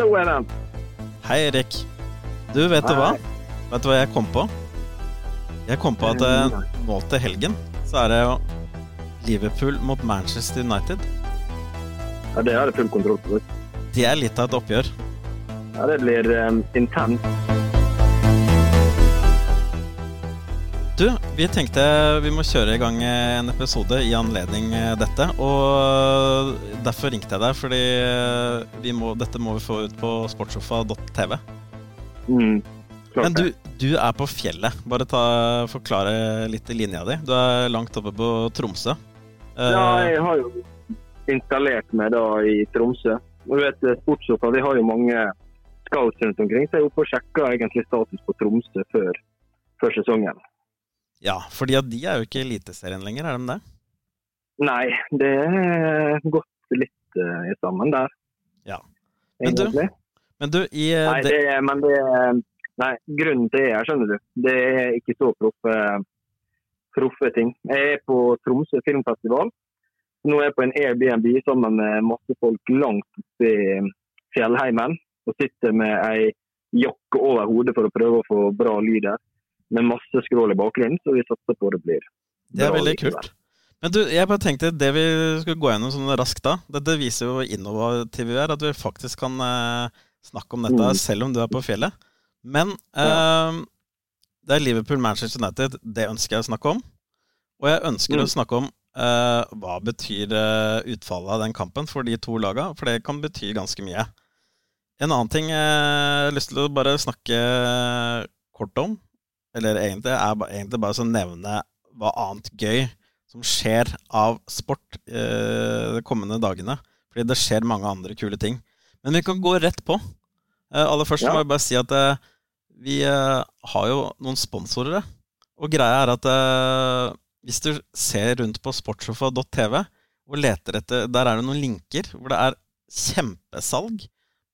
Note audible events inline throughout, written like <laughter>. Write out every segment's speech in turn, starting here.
Hallo, Even. Hei, Erik. Du, vet du hva? Vet du hva jeg kom på? Jeg kom på at eh, nå til helgen så er det jo Liverpool mot Manchester United. Ja, Det har jeg full kontroll på. Det er litt av et oppgjør. Ja, Det blir um, intenst. Vi tenkte vi må kjøre i gang en episode i anledning eh, dette. Og derfor ringte jeg deg, fordi eh, vi må, dette må vi få ut på sportssofa.tv. Mm, Men du, du er på fjellet. Bare ta, forklare litt i linja di. Du er langt oppe på Tromsø. Eh, Ja, jeg har jo installert meg da i Tromsø. Og du vet, Sportssofa vi har jo mange scouts rundt omkring, så jeg er oppe og sjekker egentlig status på Tromsø før, før sesongen. Ja, at de er jo ikke Eliteserien lenger, er de det? Nei, det er gått litt uh, sammen der. Ja. Men du. Men du, i eh, Nei, det, det, men det Nei, grunnen til det er, skjønner du, det er ikke så proffe, proffe ting. Jeg er på Tromsø filmfestival. Nå er jeg på en Airbnb sammen med masse folk langt oppe i fjellheimen. Og sitter med ei jakke over hodet for å prøve å få bra lyd her. Med masse skrål i bakgrunnen, så vi satser på det blir det er veldig kult. Men du, jeg bare tenkte det vi skulle gå gjennom sånn raskt da Dette viser jo hvor innovative vi er, at vi faktisk kan eh, snakke om dette Mm. selv om du er på fjellet. Men eh, det er Liverpool-Manchester United. Det ønsker jeg å snakke om. Og jeg ønsker Mm. å snakke om eh, hva betyr eh, utfallet av den kampen for de to laga, for det kan bety ganske mye. En annen ting jeg har lyst til å bare snakke kort om, eller egentlig er egentlig bare så nevne hva annet gøy som skjer av sport eh, de kommende dagene. Fordi det skjer mange andre kule ting. Men vi kan gå rett på. Eh, aller først Ja. må jeg bare si at eh, vi eh, har jo noen sponsorer. Og greia er at eh, hvis du ser rundt på sportssofa.tv og leter etter Der er det noen linker hvor det er kjempesalg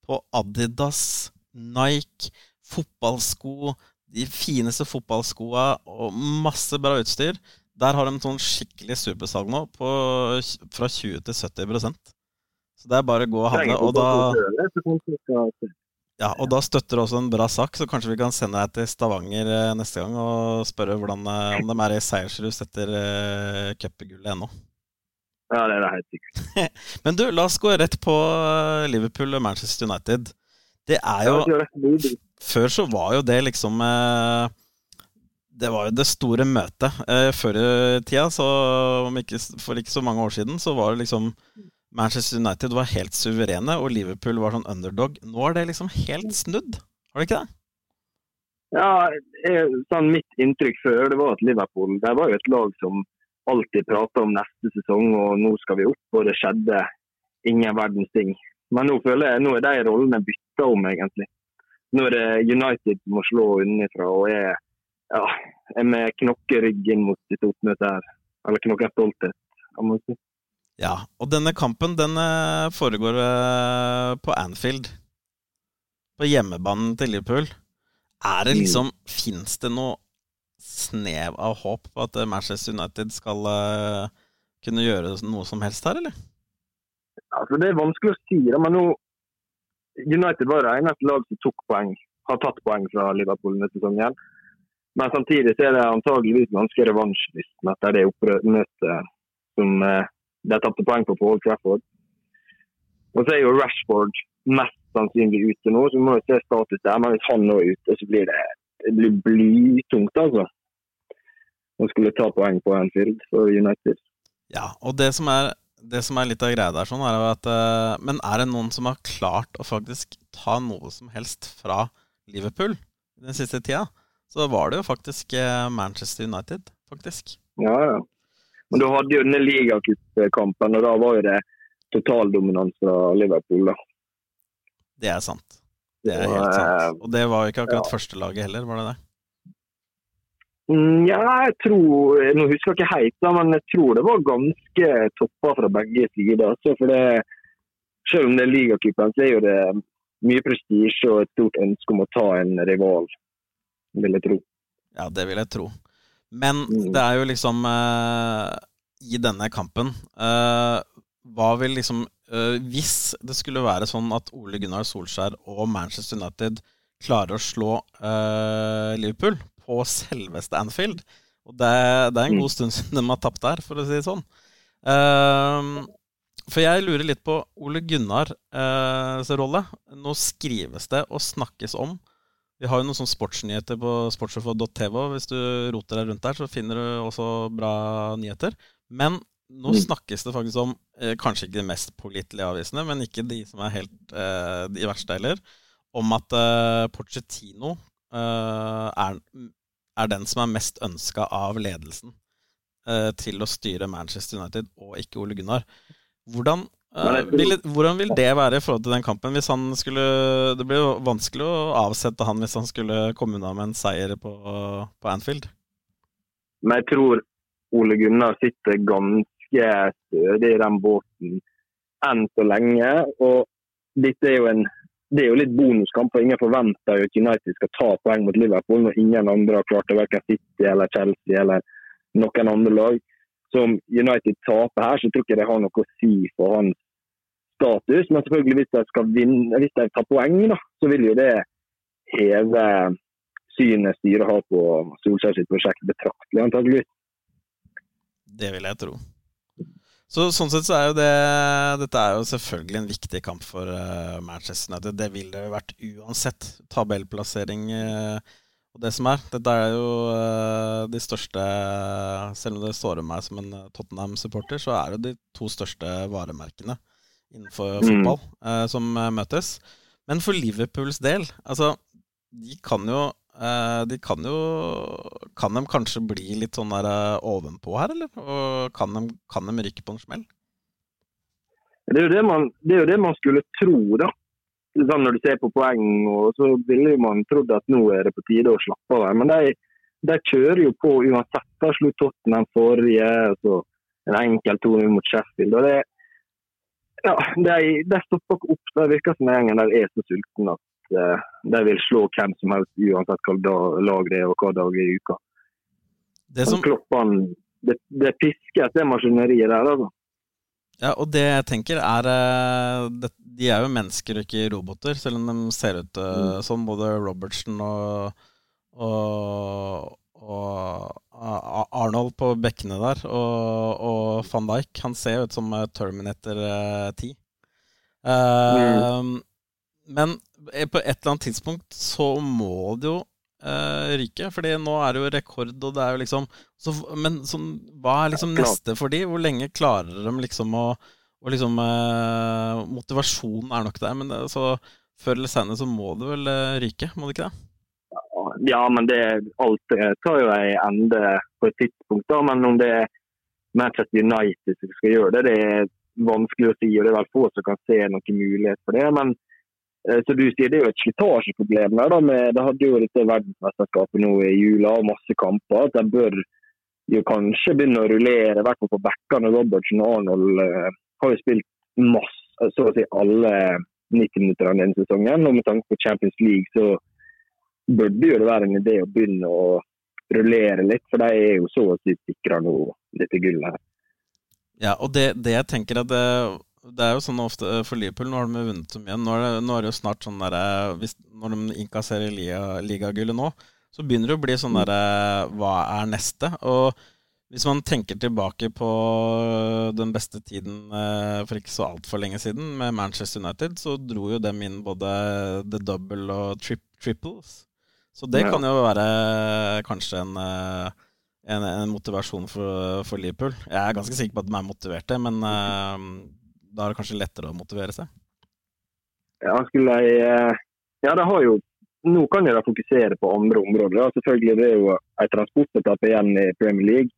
på Adidas, Nike, fotballsko, de fineste fotballskoa og masse bra utstyr. Der har de sånn skikkelig supersalg nå, på, fra 20 til 70% Så det er bare å gå og handle. Og da, ja, og da støtter du også en bra sak, så kanskje vi kan sende deg til Stavanger eh, neste gang og spørre hvordan, eh, om de er i seiersrus etter uh, cupgullet ennå. Ja, det er det helt sikkert. <laughs> Men du, la oss gå rett på Liverpool og Manchester United. Det er jo. Før så var jo det liksom eh, Det var jo det store møtet. Eh, før i tida, så om ikke, for ikke så mange år siden, så var det liksom Manchester United var helt suverene, og Liverpool var sånn underdog. Nå er det liksom helt snudd. Har det ikke det? Ja, jeg, sånn Mitt inntrykk før det var at Liverpool det var jo et lag som alltid prata om neste sesong og nå skal vi opp, og det skjedde ingen verdens ting. Men nå føler jeg nå er de rollene bytta om, egentlig. Nå er det United som må slå unnifra og er, ja, er med knokkerygg inn mot sitt oppmøte her. Eller knokken stolthet, kan man si. Ja, og denne kampen den eh, foregår eh, på Anfield. På hjemmebanen til Liverpool. Er det liksom Fins det noe snev av håp på at eh, Manchester United skal kunne gjøre noe som helst her, eller? Altså, det er vanskelig å si, men nå United var det eneste lag som tok poeng, har tatt poeng fra Liverpool denne sesongen. Men samtidig er det antageligvis ganske revansjlysten etter det oppmøtet som de de tapte poeng på på Old Trafford. Og så er jo Rashford mest sannsynlig ute nå, så vi må jo se status der. Men hvis han nå er ute, så blir det, det blir blytungt, altså. Å skulle ta poeng på Anfield for United. Ja, og det som er, det som er litt av greia der, sånn, er at eh, Men er det noen som har klart å faktisk ta noe som helst fra Liverpool den siste tida? Så var det jo faktisk eh, Manchester United, faktisk. Ja, ja. Men du hadde jo denne ligacupkampen, og da var jo det totaldominans fra Liverpool. da. Det er sant. Det er helt eh, sant. Og det var jo ikke akkurat førstelaget heller, var det det? Mm, Ja, jeg tror Nå husker jeg ikke helt, men jeg tror det var ganske topper fra begge sider. Så for det, selv om det er ligacupen, så er jo det mye prestisje og et stort ønske om å ta en rival, vil jeg tro. Ja, det vil jeg tro. Men Mm. det er jo liksom eh, I denne kampen eh, Hva vil liksom uh, hvis det skulle være sånn at Ole Gunnar Solskjær og Manchester United klarer å slå uh, Liverpool på selveste Anfield Og det, det, er en god stund siden de har tapt der, for å si det sånn. Uh, for jeg lurer litt på Ole Gunnars rolle. Nå skrives det og snakkes om vi har jo noen sånne sportsnyheter på sportsrefo.tv. Hvis du roter deg rundt der, så finner du også bra nyheter. Men nå mm. snakkes det faktisk om eh, kanskje ikke de mest pålitelige avisene, men ikke de som er helt eh, de verste heller, om at eh, Porcettino eh, er, er, den som er mest ønska av ledelsen eh, til å styre Manchester United, og ikke Ole Gunnar. Hvordan, eh, vil, hvordan vil det være i forhold til den kampen? Hvis han skulle, det blir jo vanskelig å avsette han hvis han skulle komme unna med en seier på, på Anfield. Men jeg tror Ole Gunnar sitter ganske stødig i den båten enn så lenge. Og dette er jo en det er jo litt bonuskamp, og ingen forventer jo at United skal ta poeng mot Liverpool når ingen andre har klart det, verken City eller Chelsea eller noen andre lag. Så om United taper her, så tror jeg ikke det har noe å si for hans status. Men selvfølgelig hvis de, skal vinne, hvis de tar poeng, da, så vil jo det heve synet styret har på Solskjær sitt prosjekt betraktelig, antakeligvis. Det vil jeg tro. Så Sånn sett så er jo det Dette er jo selvfølgelig en viktig kamp for uh, Manchester United. Det ville det vært uansett tabellplassering uh, og det som er. Dette er jo uh, de største Selv om det står om meg som en Tottenham-supporter, så er det de to største varemerkene innenfor mm. fotball som møtes. Men for Liverpools del, altså De kan jo de kan jo Kan de kanskje bli litt sånn der eh, ovenpå her, eller? Og kan de, kan de rykke på en smell? Det er, det, man, det er jo det man skulle tro, da. Sånn når du ser på poeng, og så ville man trodd at nå er det på tide å slappe av. Men de, de kjører jo på uansett. Da slo Tottenham forrige, så en enkel 2-0 mot Sheffield. og det ja, de, de stopper ikke opp. Det virker som gjengen der er så sulten at Eh, de vil slå hvem som helst, uansett hvilket lag det er og hva dag i uka. Det, som... Kloppen, det, det piskes, det maskineriet der. altså. Ja, og det jeg tenker er eh, De er jo mennesker og ikke roboter, selv om de ser ut eh, mm. som både Robertsen og, og, og Arnold på bekkene der, og, og van Dijk. Han ser jo ut som Terminator 10. Uh, mm. Men eh, på et eller annet tidspunkt så må det jo uh, ryke. Fordi nå er det jo rekord, og det er jo liksom så, Men så, hva er liksom neste for de? Hvor lenge klarer de liksom å og liksom uh, Motivasjonen er nok der, men det, så før eller senere så må det vel uh, ryke, må det ikke det? Ja, men det, alt tar jo en ende på et tidspunkt. da, Men om det er Manchester United som skal gjøre det, det er vanskelig å si. og Det er vel få som kan se noen mulighet for det. men Eh, så du sier Det er jo et slitasjeproblem. der Det hadde jo dette verdensmesterskapet nå i jula og masse kamper. at De bør jo kanskje begynne å rullere, i hvert fall på bekkene. Robertsen og Arnold uh, har jo spilt masse, så å si alle 90 minutter denne sesongen. Og med tanke på Champions League så burde jo det være en idé å begynne å rullere litt, for de er jo så å si sikra nå dette gullet her. Ja, og det, det jeg tenker at det, er jo sånn ofte eh, for Liverpool, nå har de vunnet så mye. Nå er det, nå er det jo snart sånn derre eh, Når de innkasserer ligagullet nå, så begynner det å bli sånn derre eh, Hva er neste? Og hvis man tenker tilbake på den beste tiden for ikke så altfor lenge siden, med Manchester United, så dro jo dem inn både the double og trip, triples. Så det kan jo være kanskje en en, en, motivasjon for, for, Liverpool. Jeg er ganske sikker på at de er motiverte, men uh, da er det kanskje lettere å motivere seg? Ja, skulle jeg eh, Ja, det har jo Nå kan jeg da fokusere på andre områder. Ja, selvfølgelig det er jo en transportetappe igjen i Premier League.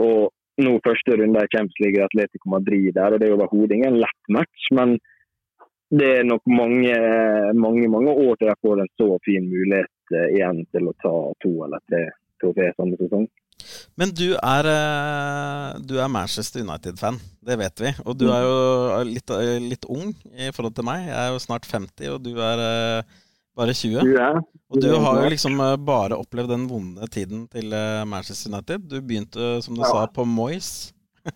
Og nå første runde i Champions League i Atletico Madrid der, og det er overhodet ingen lett match. Men det er nok mange, mange, mange år til jeg får en så fin mulighet eh, igjen til å ta to eller tre trofé samme sesong. Men du er, eh, du er Manchester United-fan, det vet vi. Og du er jo litt, litt, ung i forhold til meg. Jeg er jo snart 50, og du er eh, bare 20. Og du har jo liksom eh, bare opplevd den vonde tiden til Manchester United. Du begynte, som du sa, på Moyes. <laughs>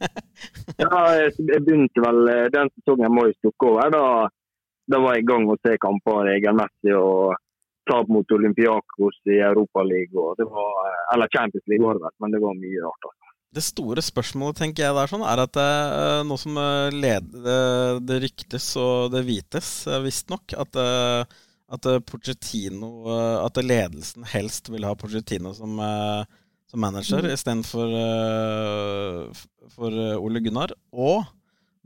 ja, jeg begynte vel den sesongen Moyes tok over. Da, da var jeg i gang å se kamper regelmessig. og tap mot Olympiakos i Europaligaen. Eller Champions League, var det vel, men det var mye rart. Altså. Det store spørsmålet tenker jeg der sånn, er at det, eh, nå som eh, led, det, det, ryktes og det vites, eh, visstnok, at, at Pochettino At ledelsen helst vil ha Pochettino som, som manager mm. istedenfor for Ole Gunnar. Og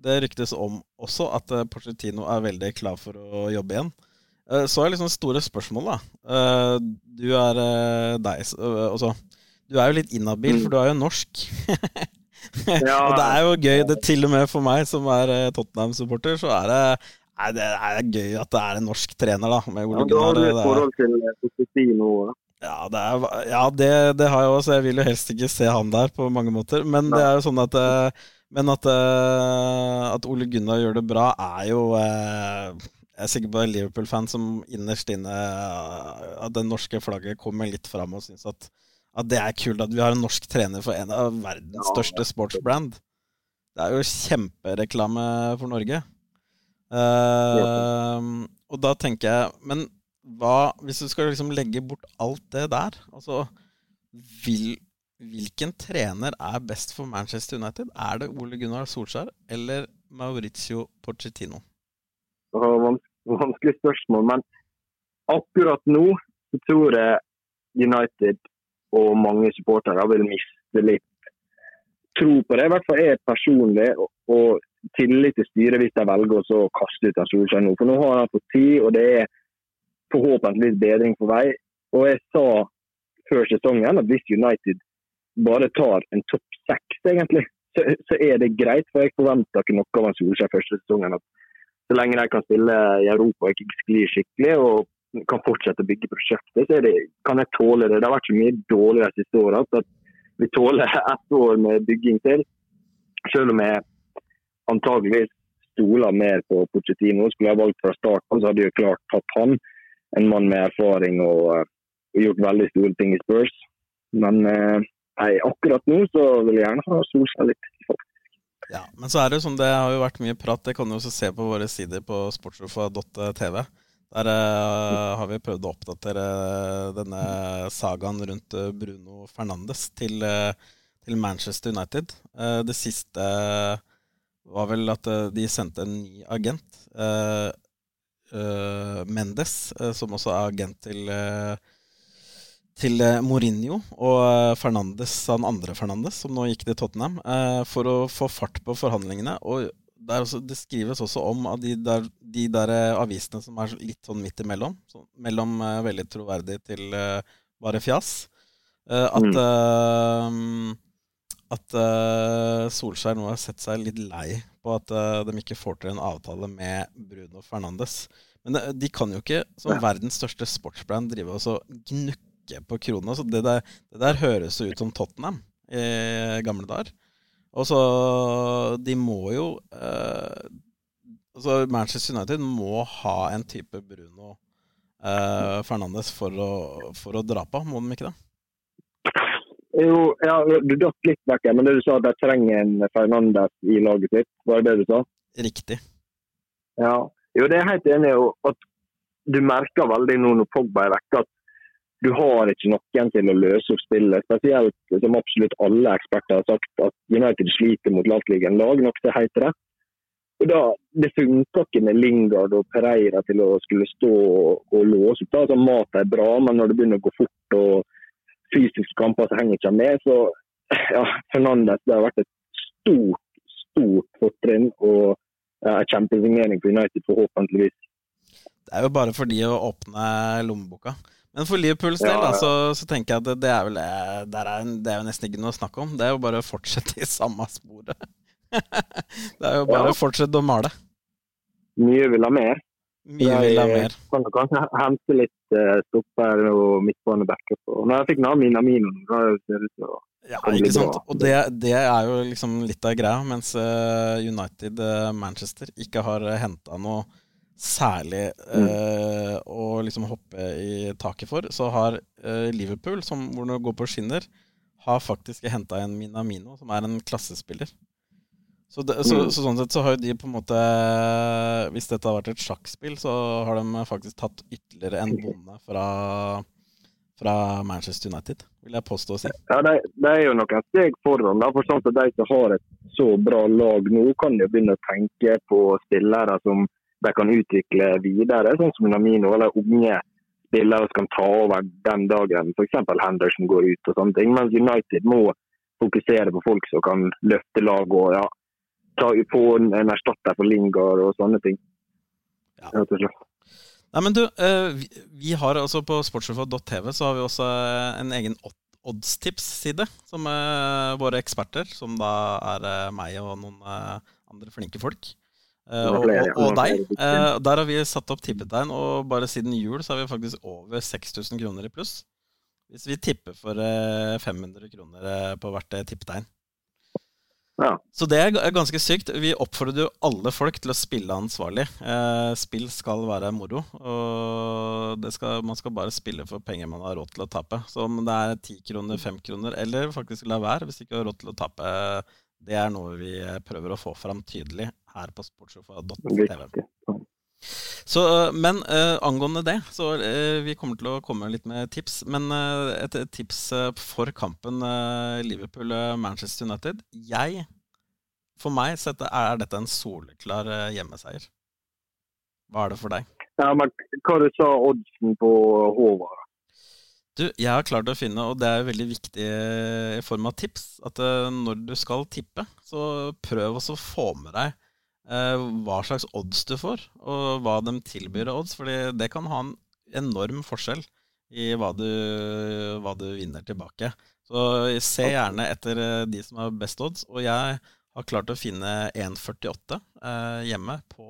det ryktes om også at Pochettino er veldig klar for å jobbe igjen. Så er liksom store spørsmål, da. Du er deg altså du er jo litt inhabil, for du er jo norsk. <laughs> ja. og det er jo gøy, det til og med for meg som er eh, Tottenham-supporter, så er det, er det, er gøy at det er en norsk trener, da. Med Ole Gunnar. Ja, du har litt forhold til eh, Pochettino? Ja, det, er, ja det, det, har jeg også. Jeg vil jo helst ikke se han der på mange måter. Men det er jo sånn at eh, Men at, at Ole Gunnar gjør det bra, er jo Jeg er sikker på en Liverpool-fan som innerst inne At det norske flagget kommer litt fram og syns at at det er kult at vi har en norsk trener for en av verdens største sportsbrand. Det er jo kjempereklame for Norge. Uh, og da tenker jeg Men hva hvis du skal liksom legge bort alt det der? Altså, vil, hvilken trener er best for Manchester United? Er det Ole Gunnar Solskjær eller Maurizio Pochettino? Vanskelig spørsmål, men akkurat nå så tror jeg United og mange supportere vil miste litt tro på det. I hvert fall jeg personlig, og tillit til styret hvis de velger å kaste ut en Solskjær nå. For nå har han fått tid, og det er forhåpentligvis bedring på vei. Og jeg sa før sesongen at hvis United bare tar en topp seks, egentlig, så, så, er det greit. For jeg forventer ikke noe av en Solskjær første sesongen. At så lenge de kan spille i Europa og ikke sklir skikkelig, og kan fortsette å bygge prosjektet, så det, kan jeg tåle det. Det har vært så mye dårlig de siste åra at vi tåler <laughs> ett år med bygging til. Selv om jeg antageligvis stoler mer på Pochettino. Skulle jeg valgt fra starten, så hadde jeg klart tatt han. En mann med erfaring og, og eh, gjort veldig store ting i Spurs. Men eh, nei, akkurat nå så vil jeg gjerne ha Solskjær litt. Ja, men så er det jo sånn, det har jo vært mye prat. Det kan du også se på våre sider på sportssofa.tv. Der uh, har vi prøvd å oppdatere denne sagaen rundt eh, Bruno Fernandes til, uh, til Manchester United. Uh, det siste var vel at de sendte en ny agent, Mendes, som også er agent til, til Mourinho, og Fernandes, han andre Fernandes, som nå gikk til Tottenham, for å få fart på forhandlingene. og også, det skrives også om av de der, de der, eh, avisene som er litt sånn midt imellom. Så mellom uh, veldig troverdig til uh, bare fjas. Uh, at mm. at Solskjær nå har sett seg litt lei på at de ikke får til en avtale med Bruno Fernandes. Men de kan jo ikke, som verdens største sportsbrand, drive og gnukke på krona. Så det der, det der høres ut som Tottenham i gamle dager. Og så De må jo eh, altså Manchester United må ha en type Bruno eh, Fernandes for å, for å, dra på, må de ikke det? Jo, ja, Du datt litt vekk, men det du sa at de trenger en Fernandes i laget sitt, var det det du sa? Riktig. Ja, jo, det er jeg helt enig i. at Du merker veldig nå når Pogba er vekke, at du har ikke noen til å løse opp spillet. Spesielt som absolutt alle eksperter har sagt at United sliter mot lavtliggende lag, nok det heter det. Og da, Det funka ikke med Lingard og Pereira til å skulle stå og, låse opp. Altså, mat er bra, men når det begynner å gå fort og fysiske kamper, så henger ikke med. Så ja, Fernandes det har vært et stort, stort fortrinn og ja, en kjempesignering for United, forhåpentligvis. Det er jo bare fordi å åpne lommeboka. Men for Liverpools del ja, ja. så, så, tenker jeg at det er vel eh, det er, det er jo nesten ikke noe å snakke om. Det er jo bare å fortsette i samme sporet. <laughs> det er jo bare ja. å fortsette å male. Mye vil ha mer. Mye vil ha mer. Kan kanskje hente litt uh, stopper og midtbanebacker på. Når jeg fikk Nami Amino, da ser det ut til å ja, ikke sant. Og det, det, er jo liksom litt av greia, mens United Manchester ikke har henta noe særlig mm. eh, å liksom hoppe i taket for, så har eh, Liverpool, som, hvor det går på skinner, har faktisk henta en Minamino, som er en klassespiller. Så, det, så, så, sånn sett så har jo de på en måte Hvis dette har vært et sjakkspill, så har de faktisk tatt ytterligere en bonde fra, fra Manchester United, vil jeg påstå å si. Ja, det, det, er jo noen steg foran. da, for sånn at De som har et så bra lag nå, kan jo begynne å tenke på spillere som de kan utvikle videre, sånn som Namino eller unge spillere som kan ta over den dagen f.eks. Henderson går ut og sånne ting. Mens United må fokusere på folk som kan løfte laget og ja, ta, få en erstatter for Lingard og sånne ting. Ja. Nei, men du, eh, vi har altså På sportsrefo.tv så har vi også en egen oddstips-side som våre eksperter, som da er meg og noen andre flinke folk. Uh, og, og, og, deg. Uh, der har vi satt opp tippetegn, og bare siden jul så har vi faktisk over 6000 kroner i pluss. Hvis vi tipper for uh, 500 kroner på hvert tippetegn. Ja. Så det er ganske sykt. Vi oppfordrer jo alle folk til å spille ansvarlig. spill skal være moro. Og skal, man skal bare spille for penger man har råd til å tape. Så om det er 10 kroner, 5 kroner, eller faktisk la være hvis du ikke har råd til å tape, det er noe vi prøver å få fram tydelig her på sportssofa.tv. Så, men uh, angående det, så uh, vi kommer til å komme litt med tips. Men uh, et, et, tips for kampen Liverpool-Manchester United. Jeg, for meg, sette, er dette en soleklar hjemmeseier. Hva er det for deg? Ja, men Hva du sa oddsen på Håvard? Du, jeg har klart å finne, og det er veldig viktig i form av tips, at når du skal tippe, så prøv også å få med deg Eh, hva slags odds du får, og hva de tilbyr av odds. fordi det kan ha en enorm forskjell i hva du, hva du vinner tilbake. Så se gjerne etter eh, de som har best odds. Og jeg har klart å finne 1,48 eh, hjemme på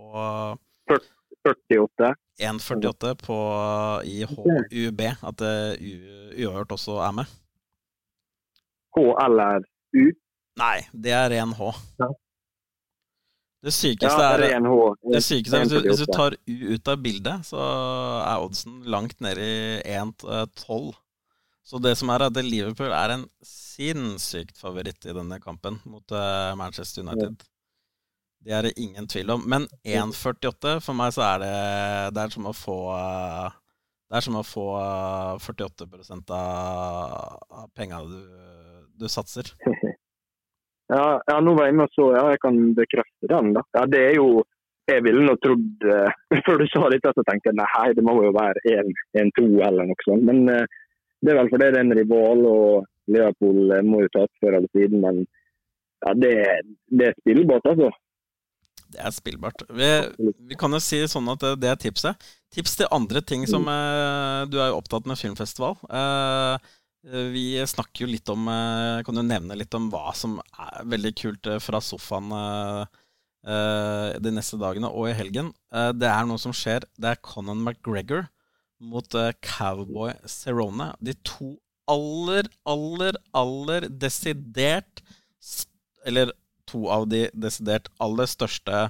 48? 1,48 på, i HUB. At uavgjort også er med. H eller U? Nei, det er ren H. Ja. Det sykeste ja, er, er det sykeste er hvis, du, hvis du tar U ut av bildet, så er oddsen langt nede i 1-12. Så det som er at Liverpool er en sinnssykt favoritt i denne kampen mot uh, Manchester United. Det er det ingen tvil om. Men 1,48 for meg så er det Det er som å få Det er som å få uh, 48 av, av penga du, du satser. <laughs> Ja, ja, nå var jeg inne og så, ja, jeg kan bekrefte den. da. Ja, det er jo Jeg ville nå trodd uh, <laughs> Før du sa dette, så tenkte jeg nei, det må jo være 1-2 eller noe sånt. Men uh, det er vel fordi det er en rival, og Liverpool uh, må jo ta før eller siden. Men ja, det, det er spillbart, altså. Det er spillbart. Vi, vi, kan jo si sånn at det er tipset. Tips til andre ting som mm. Du er jo opptatt med filmfestival. Eh, vi snakker jo litt om eh, Kan du nevne litt om hva som er veldig kult eh, fra sofaen de neste dagene og i helgen? Det er noe som skjer. Det er Conan McGregor mot Cowboy Cerrone. De to aller, aller, aller desidert Eller to av de desidert aller største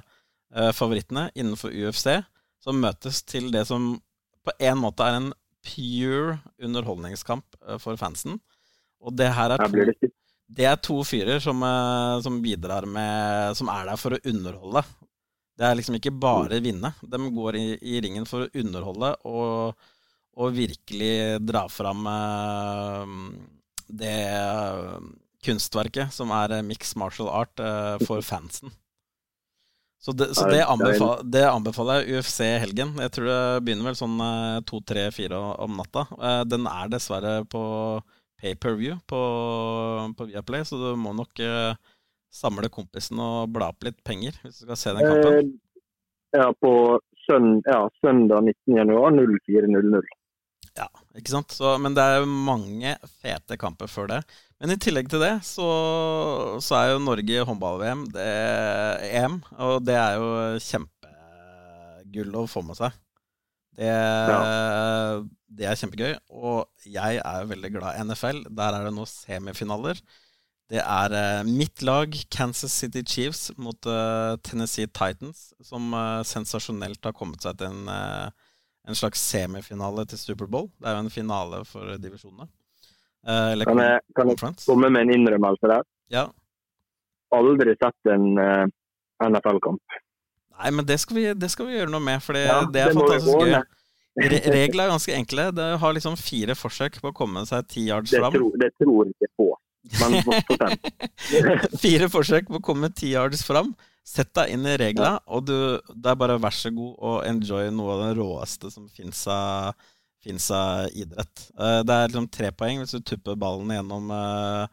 favorittene innenfor UFC, som møtes til det som på en måte er en pure underholdningskamp eh, for fansen. Og det her er to, det er to fyrer som, eh, som, bidrar med Som er der for å underholde. Det er liksom ikke bare vinne. De går i, i ringen for å underholde og, og virkelig dra fram uh, det kunstverket som er mixed martial art for <laughs> fansen. Så, det, så det, anbefaler, det, anbefaler, jeg UFC helgen. Jeg tror det begynner vel sånn eh, to, tre, fire om natta. Eh, den er dessverre på pay-per-view på, på, Viaplay, så du må nok uh, samle kompisen og bla opp litt penger hvis du skal se den kampen. ja, på søn ja, søndag 19.1.04.00. Ja, ikke sant. Så, men det er mange fete kamper før det. Men i tillegg til det så, så er jo Norge håndball-VM det EM, og det er jo kjempegull å få med seg. Det, ja. det, er kjempegøy. Og jeg er jo veldig glad i NFL. Der er det nå semifinaler. Det er eh, mitt lag, Kansas City Chiefs, mot eh, Tennessee Titans, som eh, sensasjonelt har kommet seg til en, en slags semifinale til Superbowl. Det er jo en finale for divisjonene. Eh, kan jeg, kan jeg komme med en innrømmelse der? Ja. aldri sett en uh, NFL-kamp. Nei, men det skal, vi, det skal, vi, gjøre noe med, for ja, det er fantastisk gøy. Re Reglene er ganske enkle. Det har liksom fire forsøk på å komme seg ti yards fram. Det, tror, det tror ikke på. Men <laughs> fire forsøk på å komme ti yards fram. Sett deg inn i reglene, og du, det er bare vær så god og enjoy noe av det råeste som fins av, av, idrett. Eh, det er liksom tre poeng hvis du tupper ballen gjennom uh,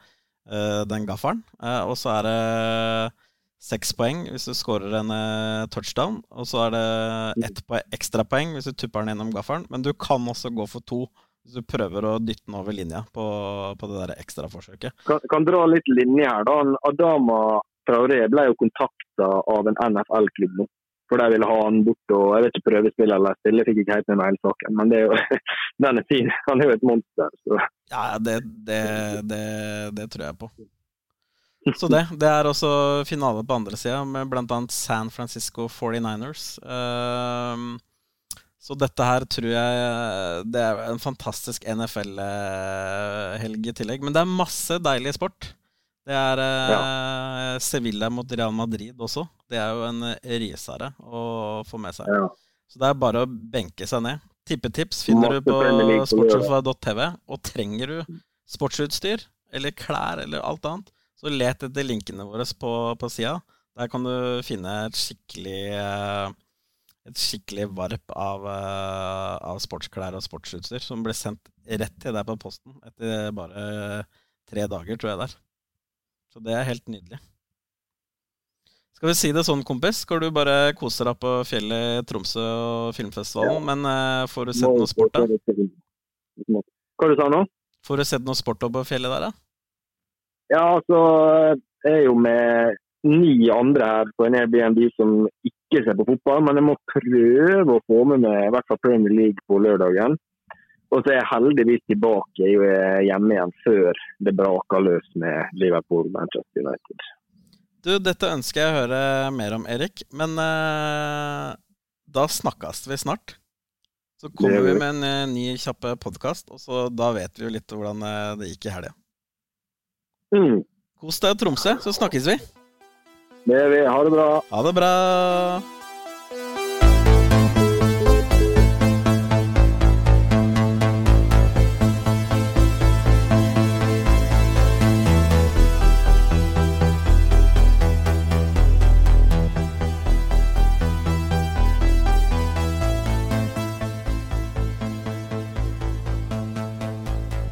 uh, den gaffelen. Uh, og så er det seks poeng hvis du scorer en touchdown. Og så er det ett po ekstrapoeng hvis du tupper den gjennom gaffelen. Men du kan også gå for to hvis du prøver å dytte den over linja på, på det der ekstraforsøket. Kan, kan dra litt linje her. da. Adama Traoré ble jo kontakta av en NFL-klubb nå. For de ville ha han bort. og Jeg vet ikke prøvespill eller stille, fikk ikke helt med meg hele saken. Men det er jo, <laughs> den er fin. Han er jo et monster. Så. Ja, det, det, det, det tror jeg på. Så det. Det er også finale på andre sida, med bl.a. San Francisco 49ers. Uh, så dette her tror jeg Det er en fantastisk NFL-helg i tillegg. Men det er masse deilig sport. Det er uh, ja. Sevilla mot Real Madrid også. Det er jo en rysere å få med seg. Ja. Så det er bare å benke seg ned. Tippetips finner du på sportssofa.tv. Og trenger du sportsutstyr eller klær eller alt annet, så let etter linkene våre på, på sida. Der kan du finne et skikkelig et skikkelig varp av, uh, av, sportsklær og sportsutstyr som ble sendt rett til deg på posten etter bare tre dager, tror jeg det er. Så det er helt nydelig. Skal vi si det sånn, kompis? Skal du bare kose deg på fjellet i Tromsø og filmfestivalen? Ja. Men uh, får du sett noe sport, da? Hva du sa nå? Får du sett noe sport på fjellet der, da? Ja, altså Jeg er jo med ni andre her på en Airbnb som ikke ser på fotball, men jeg må prøve å få med meg i hvert fall Premier League på lørdagen. Og så er jeg heldigvis tilbake hjemme igjen før det braker løs med Liverpool-Manchester United. Du, dette ønsker jeg å høre mer om, Erik. Men uh, da snakkes vi snart. Så kommer vi med en uh, ny kjapp podkast, og så da vet vi jo litt hvordan uh, det gikk i helga. Mm. Kos deg i Tromsø, så snakkes vi. Det gjør vi. Ha det bra. Ha det bra.